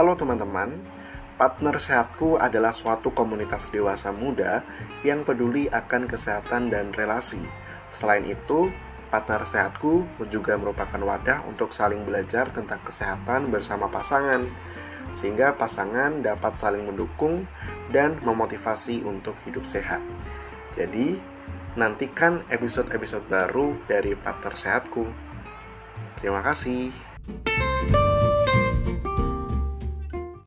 Halo teman-teman, Partner Sehatku adalah suatu komunitas dewasa muda yang peduli akan kesehatan dan relasi. Selain itu, Partner Sehatku juga merupakan wadah untuk saling belajar tentang kesehatan bersama pasangan, sehingga pasangan dapat saling mendukung dan memotivasi untuk hidup sehat. Jadi, nantikan episode-episode baru dari Partner Sehatku. Terima kasih.